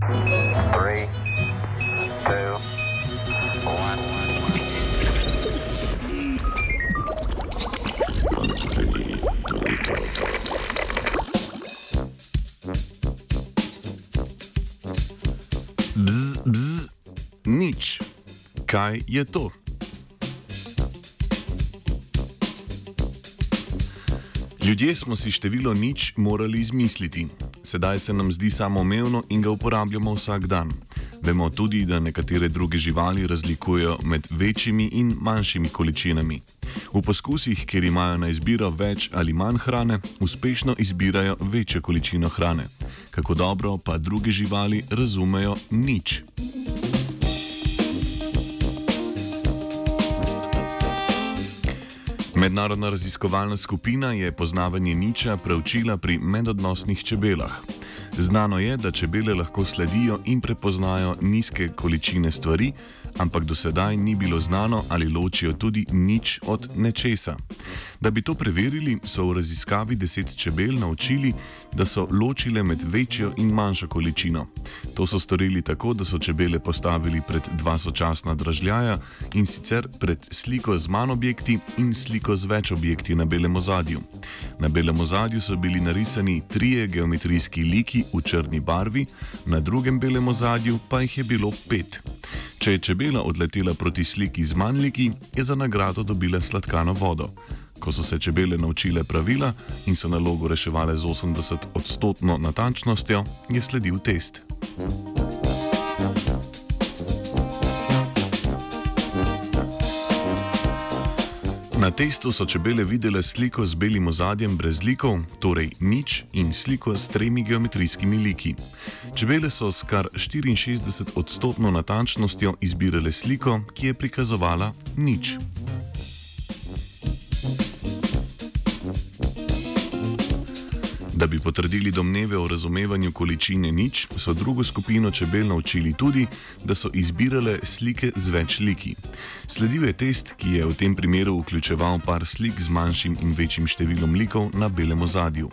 Three, two, one. Bzz, bzz, nič. Kaj je to? Ljudje smo si število nič morali izmisliti. Sedaj se nam zdi samoumevno in ga uporabljamo vsak dan. Vemo tudi, da nekatere druge živali razlikujejo med večjimi in manjšimi količinami. V poskusih, kjer imajo na izbiro več ali manj hrane, uspešno izbirajo večjo količino hrane. Kako dobro pa druge živali razumejo nič. Mednarodna raziskovalna skupina je poznavanje niča preučila pri medodnosnih čebelah. Znano je, da čebele lahko sledijo in prepoznajo nizke količine stvari, ampak do sedaj ni bilo znano, ali ločijo tudi nič od nečesa. Da bi to preverili, so v raziskavi deset čebel naučili, da so ločile med večjo in manjšo količino. To so storili tako, da so čebele postavili pred dva sočasna dražljaja in sicer pred sliko z manj objekti in sliko z več objekti na belem ozadju. Na belem ozadju so bili narisani trije geometrijski liki v črni barvi, na drugem belem ozadju pa jih je bilo pet. Če je čebela odletela proti sliki z manj liki, je za nagrado dobila sladkano vodo. Ko so se čebele naučile pravila in so nalogo reševale z 80-odstotno natančnostjo, je sledil test. Na testu so čebele videle sliko z belim ozadjem brez likov, torej nič, in sliko s tremi geometrijskimi liki. Čebele so s kar 64-odstotno natančnostjo izbirale sliko, ki je prikazovala nič. Da bi potrdili domneve o razumevanju količine nič, so drugo skupino čebel naučili tudi, da so izbirale slike z več liki. Sledil je test, ki je v tem primeru vključeval par slik z manjšim in večjim številom likov na belem ozadju.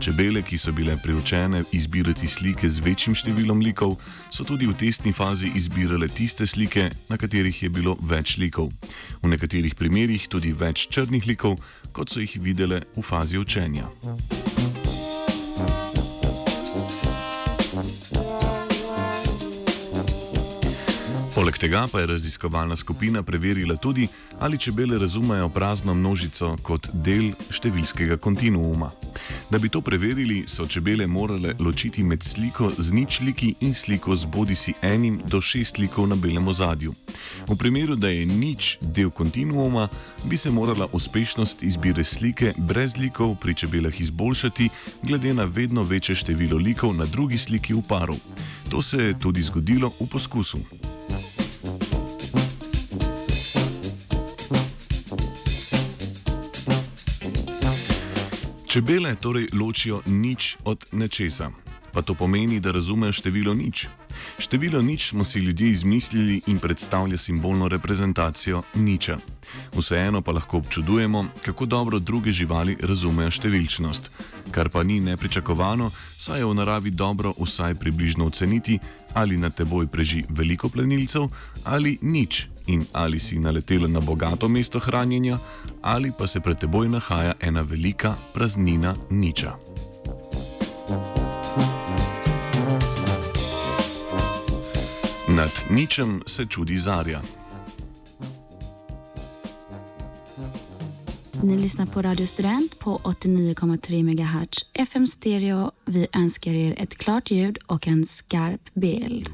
Čebele, ki so bile priučene izbirati slike z večjim številom likov, so tudi v testni fazi izbirale tiste slike, na katerih je bilo več likov. V nekaterih primerjih tudi več črnih likov, kot so jih videle v fazi učenja. Poleg tega pa je raziskovalna skupina preverila tudi, ali čebele razumejo prazno množico kot del številskega kontinuuma. Da bi to preverili, so čebele morale ločiti med sliko z nič liki in sliko z bodisi enim do šest likov na belem ozadju. V primeru, da je nič del kontinuuma, bi se morala uspešnost izbire slike brez likov pri čebelah izboljšati, glede na vedno večje število likov na drugi sliki v paru. To se je tudi zgodilo v poskusu. Čebele torej ločijo nič od nečesa. Pa to pomeni, da razumejo število nič. Število nič smo si ljudje izmislili in predstavlja simbolno reprezentacijo niča. Vseeno pa lahko občudujemo, kako dobro druge živali razumejo številčnost. Kar pa ni nepričakovano, saj je v naravi dobro vsaj približno oceniti, ali na teboj preži veliko plenilcev ali nič in ali si naletela na bogato mesto hranjenja ali pa se pred teboj nahaja ena velika praznina niča. Nad ničem se čudi Zarja. Ni lyssnar på Radio Student på 89,3 MHz FM stereo. Vi önskar er ett klart ljud och en skarp bild.